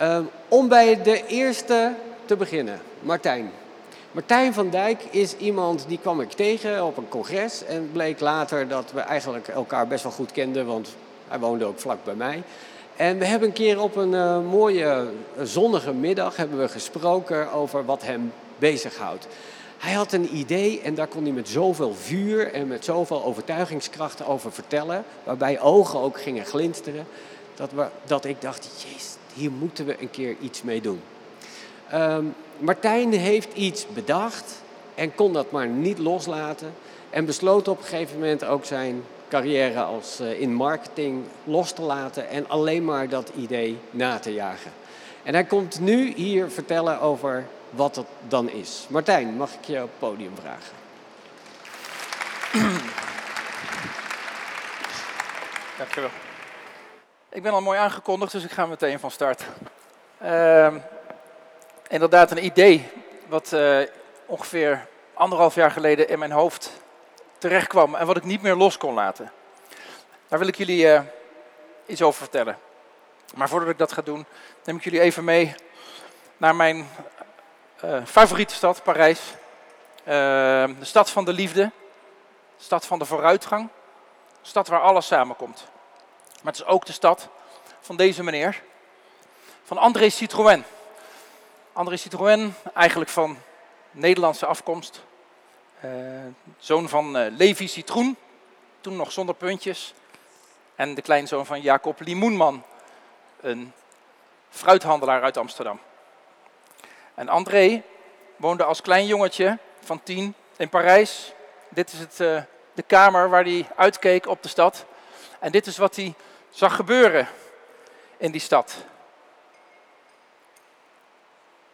Ehm, om bij de eerste te beginnen, Martijn. Martijn van Dijk is iemand die kwam ik tegen op een congres en bleek later dat we eigenlijk elkaar best wel goed kenden, want hij woonde ook vlak bij mij. En we hebben een keer op een uh, mooie zonnige middag hebben we gesproken over wat hem bezighoudt. Hij had een idee en daar kon hij met zoveel vuur en met zoveel overtuigingskrachten over vertellen, waarbij ogen ook gingen glinsteren, dat, dat ik dacht, jezus, hier moeten we een keer iets mee doen. Um, Martijn heeft iets bedacht en kon dat maar niet loslaten en besloot op een gegeven moment ook zijn carrière als uh, in marketing los te laten en alleen maar dat idee na te jagen. En hij komt nu hier vertellen over wat het dan is. Martijn, mag ik je op het podium vragen? Dankjewel. Ik ben al mooi aangekondigd, dus ik ga meteen van start. Uh, inderdaad een idee wat uh, ongeveer anderhalf jaar geleden in mijn hoofd terechtkwam en wat ik niet meer los kon laten. Daar wil ik jullie uh, iets over vertellen. Maar voordat ik dat ga doen, neem ik jullie even mee naar mijn uh, favoriete stad, Parijs. de stad van de liefde, de stad van de vooruitgang, de stad waar alles samenkomt. Maar het is ook de stad van deze meneer, van André Citroën. André Citroën, eigenlijk van Nederlandse afkomst. Uh, zoon van uh, Levi Citroen, toen nog zonder puntjes. En de kleinzoon van Jacob Limoenman, een fruithandelaar uit Amsterdam. En André woonde als klein jongetje van tien in Parijs. Dit is het, uh, de kamer waar hij uitkeek op de stad. En dit is wat hij zag gebeuren in die stad.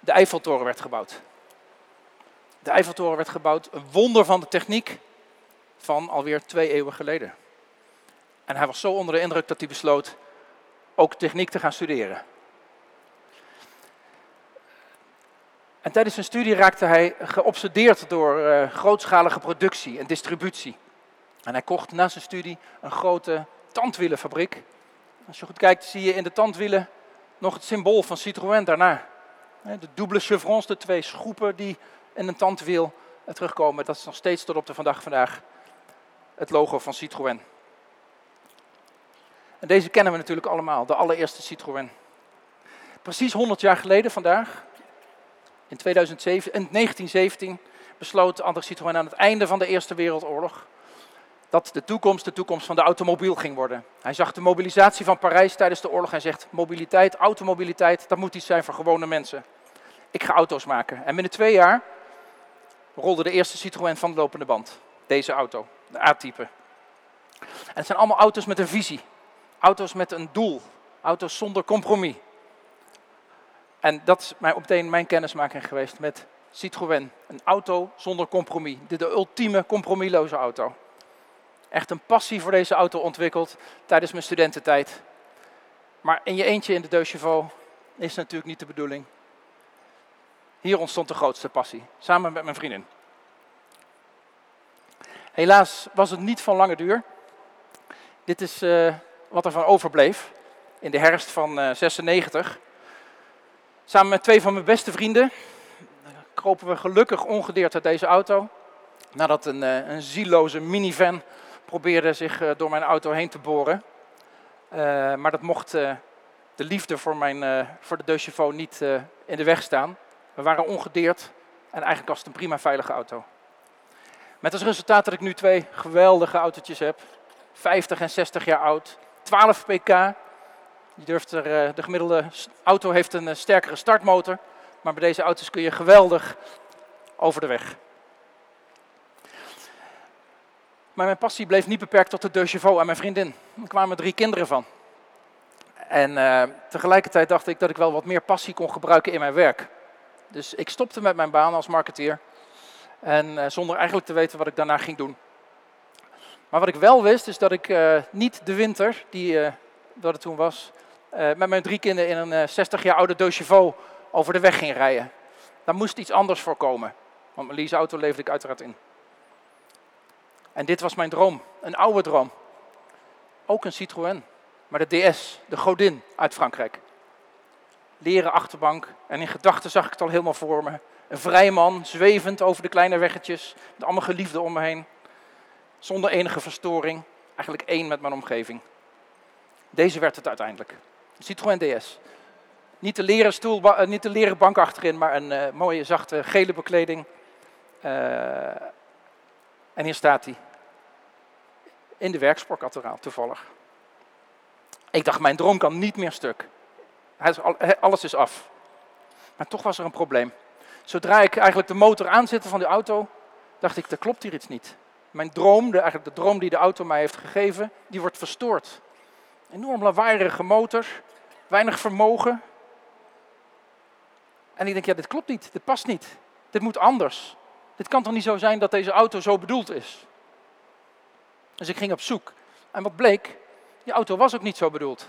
De Eiffeltoren werd gebouwd. De Eiffeltoren werd gebouwd, een wonder van de techniek van alweer twee eeuwen geleden. En hij was zo onder de indruk dat hij besloot ook techniek te gaan studeren. En tijdens zijn studie raakte hij geobsedeerd door uh, grootschalige productie en distributie. En hij kocht na zijn studie een grote tandwielenfabriek. Als je goed kijkt, zie je in de tandwielen nog het symbool van Citroën daarna. De double chevrons, de twee schroepen die in een tandwiel terugkomen, dat is nog steeds tot op de vandaag vandaag het logo van Citroën. En deze kennen we natuurlijk allemaal, de allereerste Citroën. Precies 100 jaar geleden vandaag, in, 2007, in 1917, besloot André Citroën aan het einde van de Eerste Wereldoorlog dat de toekomst de toekomst van de automobiel ging worden. Hij zag de mobilisatie van Parijs tijdens de oorlog en zegt: mobiliteit, automobiliteit, dat moet iets zijn voor gewone mensen. Ik ga auto's maken. En binnen twee jaar rolde de eerste Citroën van de lopende band. Deze auto, de A-type. En het zijn allemaal auto's met een visie. Auto's met een doel. Auto's zonder compromis. En dat is mijn, meteen mijn kennismaking geweest met Citroën. Een auto zonder compromis. De, de ultieme compromisloze auto echt een passie voor deze auto ontwikkeld tijdens mijn studententijd. Maar in je eentje in de Deux is natuurlijk niet de bedoeling. Hier ontstond de grootste passie, samen met mijn vriendin. Helaas was het niet van lange duur. Dit is uh, wat er van overbleef in de herfst van uh, 96. Samen met twee van mijn beste vrienden kropen we gelukkig ongedeerd uit deze auto. Nadat een, uh, een zieloze minivan probeerde zich eh, door mijn auto heen te boren. Eh, maar dat mocht eh, de liefde voor, mijn, voor de Deux niet in de weg staan. We waren ongedeerd en eigenlijk was het een prima veilige auto. Met als resultaat dat ik nu twee geweldige autootjes heb. 50 en 60 jaar oud, 12 pk. Je durft er, de gemiddelde auto heeft een sterkere startmotor. Maar bij deze auto's kun je geweldig over de weg. Maar mijn passie bleef niet beperkt tot de deux chevaux en mijn vriendin. Er kwamen drie kinderen van. En uh, tegelijkertijd dacht ik dat ik wel wat meer passie kon gebruiken in mijn werk. Dus ik stopte met mijn baan als marketeer. En uh, zonder eigenlijk te weten wat ik daarna ging doen. Maar wat ik wel wist, is dat ik uh, niet de winter, die dat het toen was, met mijn drie kinderen in een 60 jaar oude deux chevaux over de weg ging rijden. Daar moest iets anders voor komen. Want mijn leaseauto leefde ik uiteraard in. En dit was mijn droom, een oude droom. Ook een Citroën, maar de DS, de godin uit Frankrijk. leren achterbank. En in gedachten zag ik het al helemaal voor me. Een vrij man, zwevend over de kleine weggetjes, met allemaal geliefden om me heen. Zonder enige verstoring, eigenlijk één met mijn omgeving. Deze werd het uiteindelijk. Citroën DS. Niet de leren, stoel, uh, niet de leren bank achterin, maar een uh, mooie zachte gele bekleding. Uh, en hier staat hij. In de werksportkateraal, toevallig. Ik dacht, mijn droom kan niet meer stuk. Alles is af. Maar toch was er een probleem. Zodra ik eigenlijk de motor aanzette van de auto, dacht ik, er klopt hier iets niet. Mijn droom, de, eigenlijk de droom die de auto mij heeft gegeven, die wordt verstoord. Enorm lawaaierige motor, weinig vermogen. En ik denk, ja, dit klopt niet, dit past niet. Dit moet anders. Dit kan toch niet zo zijn dat deze auto zo bedoeld is? Dus ik ging op zoek. En wat bleek? Die auto was ook niet zo bedoeld.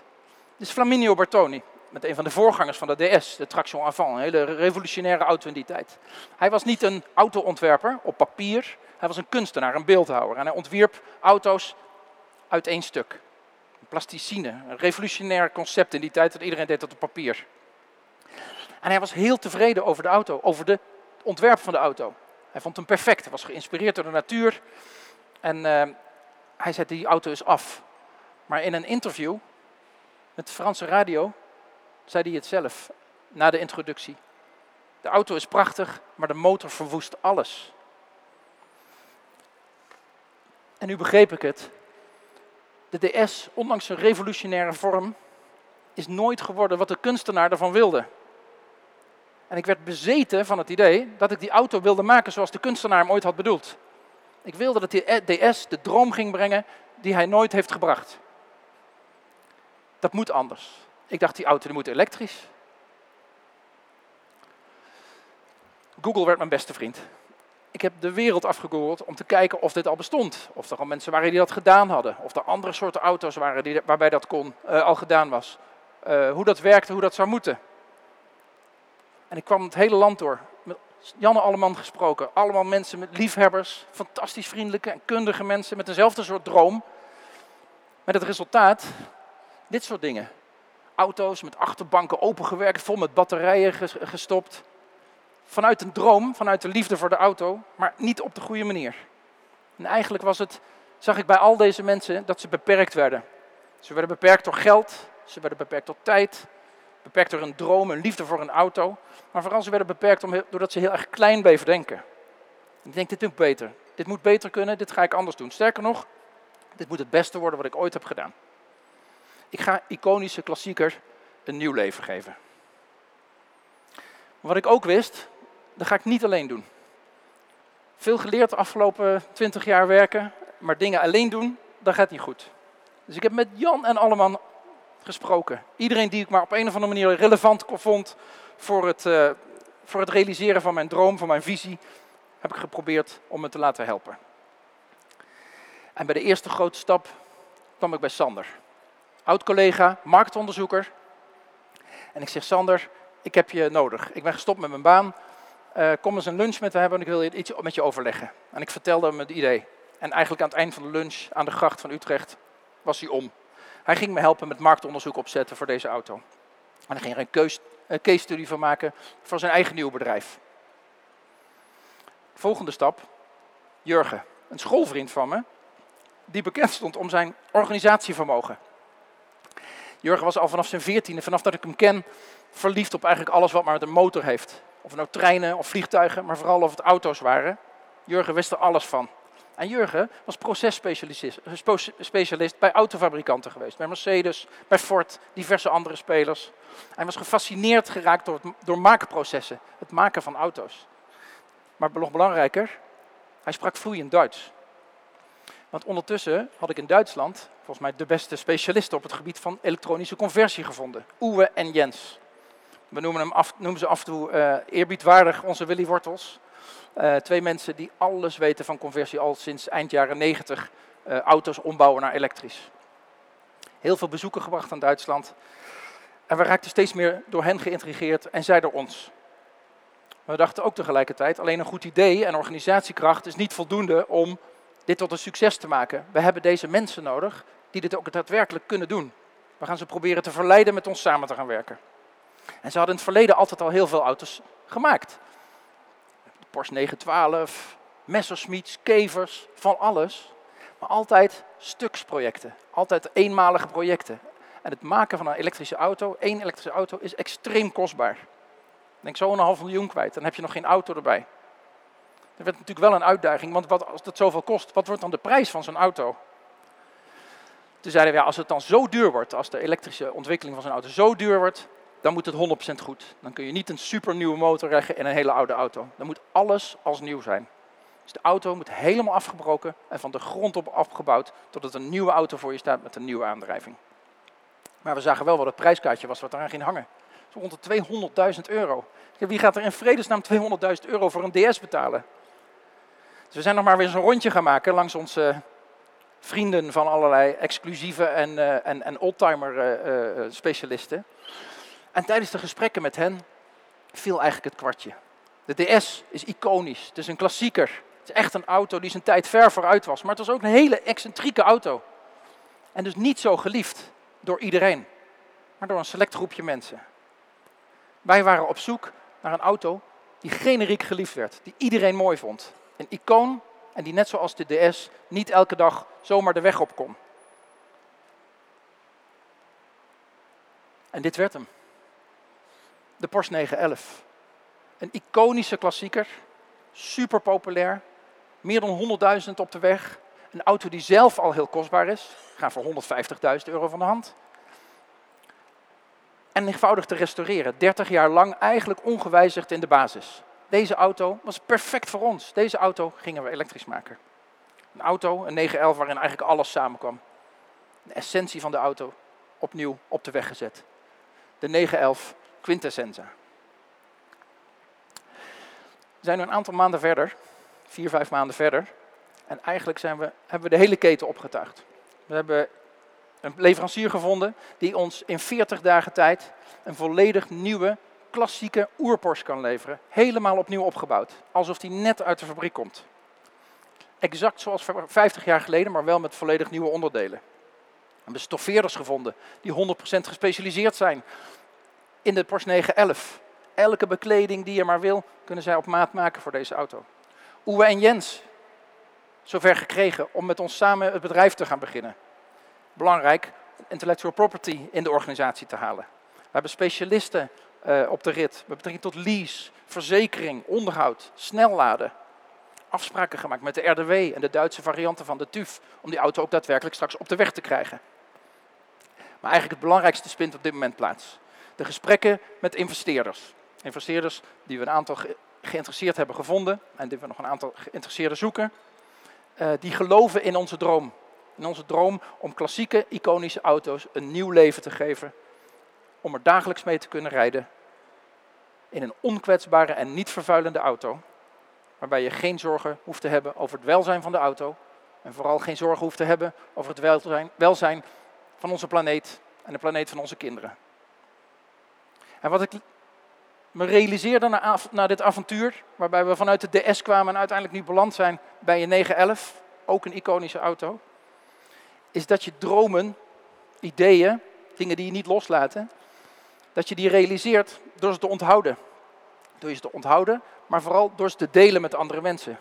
Is Flaminio Bertoni, met een van de voorgangers van de DS, de Traction Avant, een hele revolutionaire auto in die tijd. Hij was niet een autoontwerper op papier, hij was een kunstenaar, een beeldhouwer. En hij ontwierp auto's uit één stuk. Plasticine, een revolutionair concept in die tijd dat iedereen deed dat op papier. En hij was heel tevreden over de auto, over het ontwerp van de auto. Hij vond hem perfect, hij was geïnspireerd door de natuur. En uh, hij zei, die auto is af. Maar in een interview met de Franse radio zei hij het zelf, na de introductie. De auto is prachtig, maar de motor verwoest alles. En nu begreep ik het. De DS, ondanks zijn revolutionaire vorm, is nooit geworden wat de kunstenaar ervan wilde. En ik werd bezeten van het idee dat ik die auto wilde maken zoals de kunstenaar hem ooit had bedoeld. Ik wilde dat die DS de droom ging brengen die hij nooit heeft gebracht. Dat moet anders. Ik dacht, die auto die moet elektrisch. Google werd mijn beste vriend. Ik heb de wereld afgegoogeld om te kijken of dit al bestond. Of er al mensen waren die dat gedaan hadden. Of er andere soorten auto's waren die, waarbij dat kon, uh, al gedaan was. Uh, hoe dat werkte, hoe dat zou moeten. En ik kwam het hele land door. Janne Alleman gesproken. Allemaal mensen met liefhebbers. Fantastisch vriendelijke en kundige mensen met dezelfde soort droom. Met het resultaat, dit soort dingen. Auto's met achterbanken opengewerkt, vol met batterijen gestopt. Vanuit een droom, vanuit de liefde voor de auto, maar niet op de goede manier. En eigenlijk was het, zag ik bij al deze mensen dat ze beperkt werden. Ze werden beperkt door geld, ze werden beperkt door tijd, beperkt door een droom, een liefde voor een auto. Maar vooral ze werden beperkt doordat ze heel erg klein bleven denken. ik denk, dit moet beter. Dit moet beter kunnen, dit ga ik anders doen. Sterker nog, dit moet het beste worden wat ik ooit heb gedaan. Ik ga iconische klassieker een nieuw leven geven. Wat ik ook wist, dat ga ik niet alleen doen. Veel geleerd de afgelopen twintig jaar werken, maar dingen alleen doen, dat gaat niet goed. Dus ik heb met Jan en Alleman gesproken. Iedereen die ik maar op een of andere manier relevant vond voor het, uh, voor het realiseren van mijn droom, van mijn visie, heb ik geprobeerd om me te laten helpen. En bij de eerste grote stap kwam ik bij Sander oud-collega, marktonderzoeker. En ik zeg, Sander, ik heb je nodig. Ik ben gestopt met mijn baan. Uh, kom eens een lunch met me hebben en ik wil iets met je overleggen. En ik vertelde hem het idee. En eigenlijk aan het eind van de lunch aan de gracht van Utrecht was hij om. Hij ging me helpen met marktonderzoek opzetten voor deze auto. En hij ging er een keus, case study van maken voor zijn eigen nieuw bedrijf. Volgende stap, Jurgen, een schoolvriend van me, die bekend stond om zijn organisatievermogen. Jurgen was al vanaf zijn veertiende, vanaf dat ik hem ken, verliefd op eigenlijk alles wat maar met een motor heeft. Of nou treinen of vliegtuigen, maar vooral of het auto's waren. Jurgen wist er alles van. En Jurgen was processpecialist bij autofabrikanten geweest. Bij Mercedes, bij Ford, diverse andere spelers. Hij was gefascineerd geraakt door, het, door maakprocessen, het maken van auto's. Maar nog belangrijker, hij sprak vloeiend Duits. Want ondertussen had ik in Duitsland volgens mij de beste specialisten op het gebied van elektronische conversie gevonden. Uwe en Jens. We noemen, hem noemen ze af en toe uh, eerbiedwaardig onze Willy Wortels. Uh, twee mensen die alles weten van conversie al sinds eind jaren 90 uh, eh, auto's ombouwen naar elektrisch. Heel veel bezoeken gebracht aan Duitsland. En we raakten steeds meer door hen geïntrigeerd en zij door ons. We dachten ook tegelijkertijd, alleen een goed idee en organisatiekracht is niet voldoende om dit tot een succes te maken. We hebben deze mensen nodig die dit ook daadwerkelijk kunnen doen. We gaan ze proberen te verleiden met ons samen te gaan werken. En ze hadden in het verleden altijd al heel veel auto's gemaakt. Porsche 912, Messerschmitts, Kevers, van alles. Maar altijd stuksprojecten, altijd eenmalige projecten. En het maken van een elektrische auto, één elektrische auto, is extreem kostbaar. Denk zo een half miljoen kwijt, dan heb je nog geen auto erbij. Dat werd natuurlijk wel een uitdaging, want wat, als dat zoveel kost, wat wordt dan de prijs van zo'n auto? Toen zeiden we, ja, als het dan zo duur wordt, als de elektrische ontwikkeling van zo'n auto zo duur wordt, dan moet het 100% goed. Dan kun je niet een supernieuwe motor leggen in een hele oude auto. Dan moet alles als nieuw zijn. Dus de auto moet helemaal afgebroken en van de grond op afgebouwd, totdat een nieuwe auto voor je staat met een nieuwe aandrijving. Maar we zagen wel wat het prijskaartje was wat eraan ging hangen. Zo rond de 200.000 euro. Wie gaat er in vredesnaam 200.000 euro voor een DS betalen? Dus we zijn nog maar weer zo'n rondje gaan maken langs onze vrienden van allerlei exclusieve en, uh, en, en oldtimer uh, uh, specialisten. En tijdens de gesprekken met hen viel eigenlijk het kwartje. De DS is iconisch, het is een klassieker. Het is echt een auto die zijn tijd ver vooruit was. Maar het was ook een hele excentrieke auto. En dus niet zo geliefd door iedereen, maar door een select groepje mensen. Wij waren op zoek naar een auto die generiek geliefd werd, die iedereen mooi vond. Een icoon en die net zoals de DS niet elke dag zomaar de weg op kon. En dit werd hem. De Porsche 911. Een iconische klassieker, super populair, meer dan 100.000 op de weg. Een auto die zelf al heel kostbaar is, gaat voor 150.000 euro van de hand. En eenvoudig te restaureren, 30 jaar lang eigenlijk ongewijzigd in de basis. Deze auto was perfect voor ons. Deze auto gingen we elektrisch maken. Een auto, een 911, waarin eigenlijk alles samenkwam. De essentie van de auto opnieuw op de weg gezet. De 911 Quintessenza. We zijn nu een aantal maanden verder, vier, vijf maanden verder. En eigenlijk zijn we, hebben we de hele keten opgetuigd. We hebben een leverancier gevonden die ons in 40 dagen tijd een volledig nieuwe klassieke oerporsche kan leveren. Helemaal opnieuw opgebouwd. Alsof die net uit de fabriek komt. Exact zoals 50 jaar geleden, maar wel met volledig nieuwe onderdelen. We hebben stoffeerders gevonden die 100% gespecialiseerd zijn in de Porsche 911. Elke bekleding die je maar wil, kunnen zij op maat maken voor deze auto. Oewe en Jens, zover gekregen om met ons samen het bedrijf te gaan beginnen. Belangrijk, intellectual property in de organisatie te halen. We hebben specialisten uh, op de rit met betrekking tot lease, verzekering, onderhoud, snelladen. Afspraken gemaakt met de RDW en de Duitse varianten van de TUF om die auto ook daadwerkelijk straks op de weg te krijgen. Maar eigenlijk het belangrijkste spint op dit moment plaats. De gesprekken met investeerders. Investeerders die we een aantal geïnteresseerd hebben gevonden en die we nog een aantal geïnteresseerden zoeken. Uh, die geloven in onze droom. In onze droom om klassieke, iconische auto's een nieuw leven te geven om er dagelijks mee te kunnen rijden in een onkwetsbare en niet vervuilende auto, waarbij je geen zorgen hoeft te hebben over het welzijn van de auto en vooral geen zorgen hoeft te hebben over het welzijn, welzijn van onze planeet en de planeet van onze kinderen. En wat ik me realiseerde na, na dit avontuur, waarbij we vanuit de DS kwamen en uiteindelijk nu beland zijn bij een 911, ook een iconische auto, is dat je dromen, ideeën, dingen die je niet loslaten, dat je die realiseert door ze te onthouden. Door ze te onthouden, maar vooral door ze te delen met andere mensen.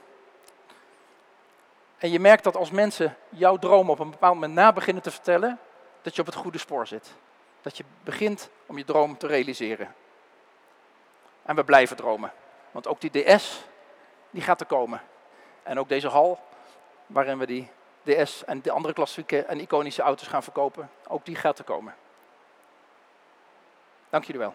En je merkt dat als mensen jouw droom op een bepaald moment na beginnen te vertellen, dat je op het goede spoor zit. Dat je begint om je droom te realiseren. En we blijven dromen. Want ook die DS, die gaat er komen. En ook deze hal, waarin we die DS en de andere klassieke en iconische auto's gaan verkopen, ook die gaat er komen. Dank jullie wel.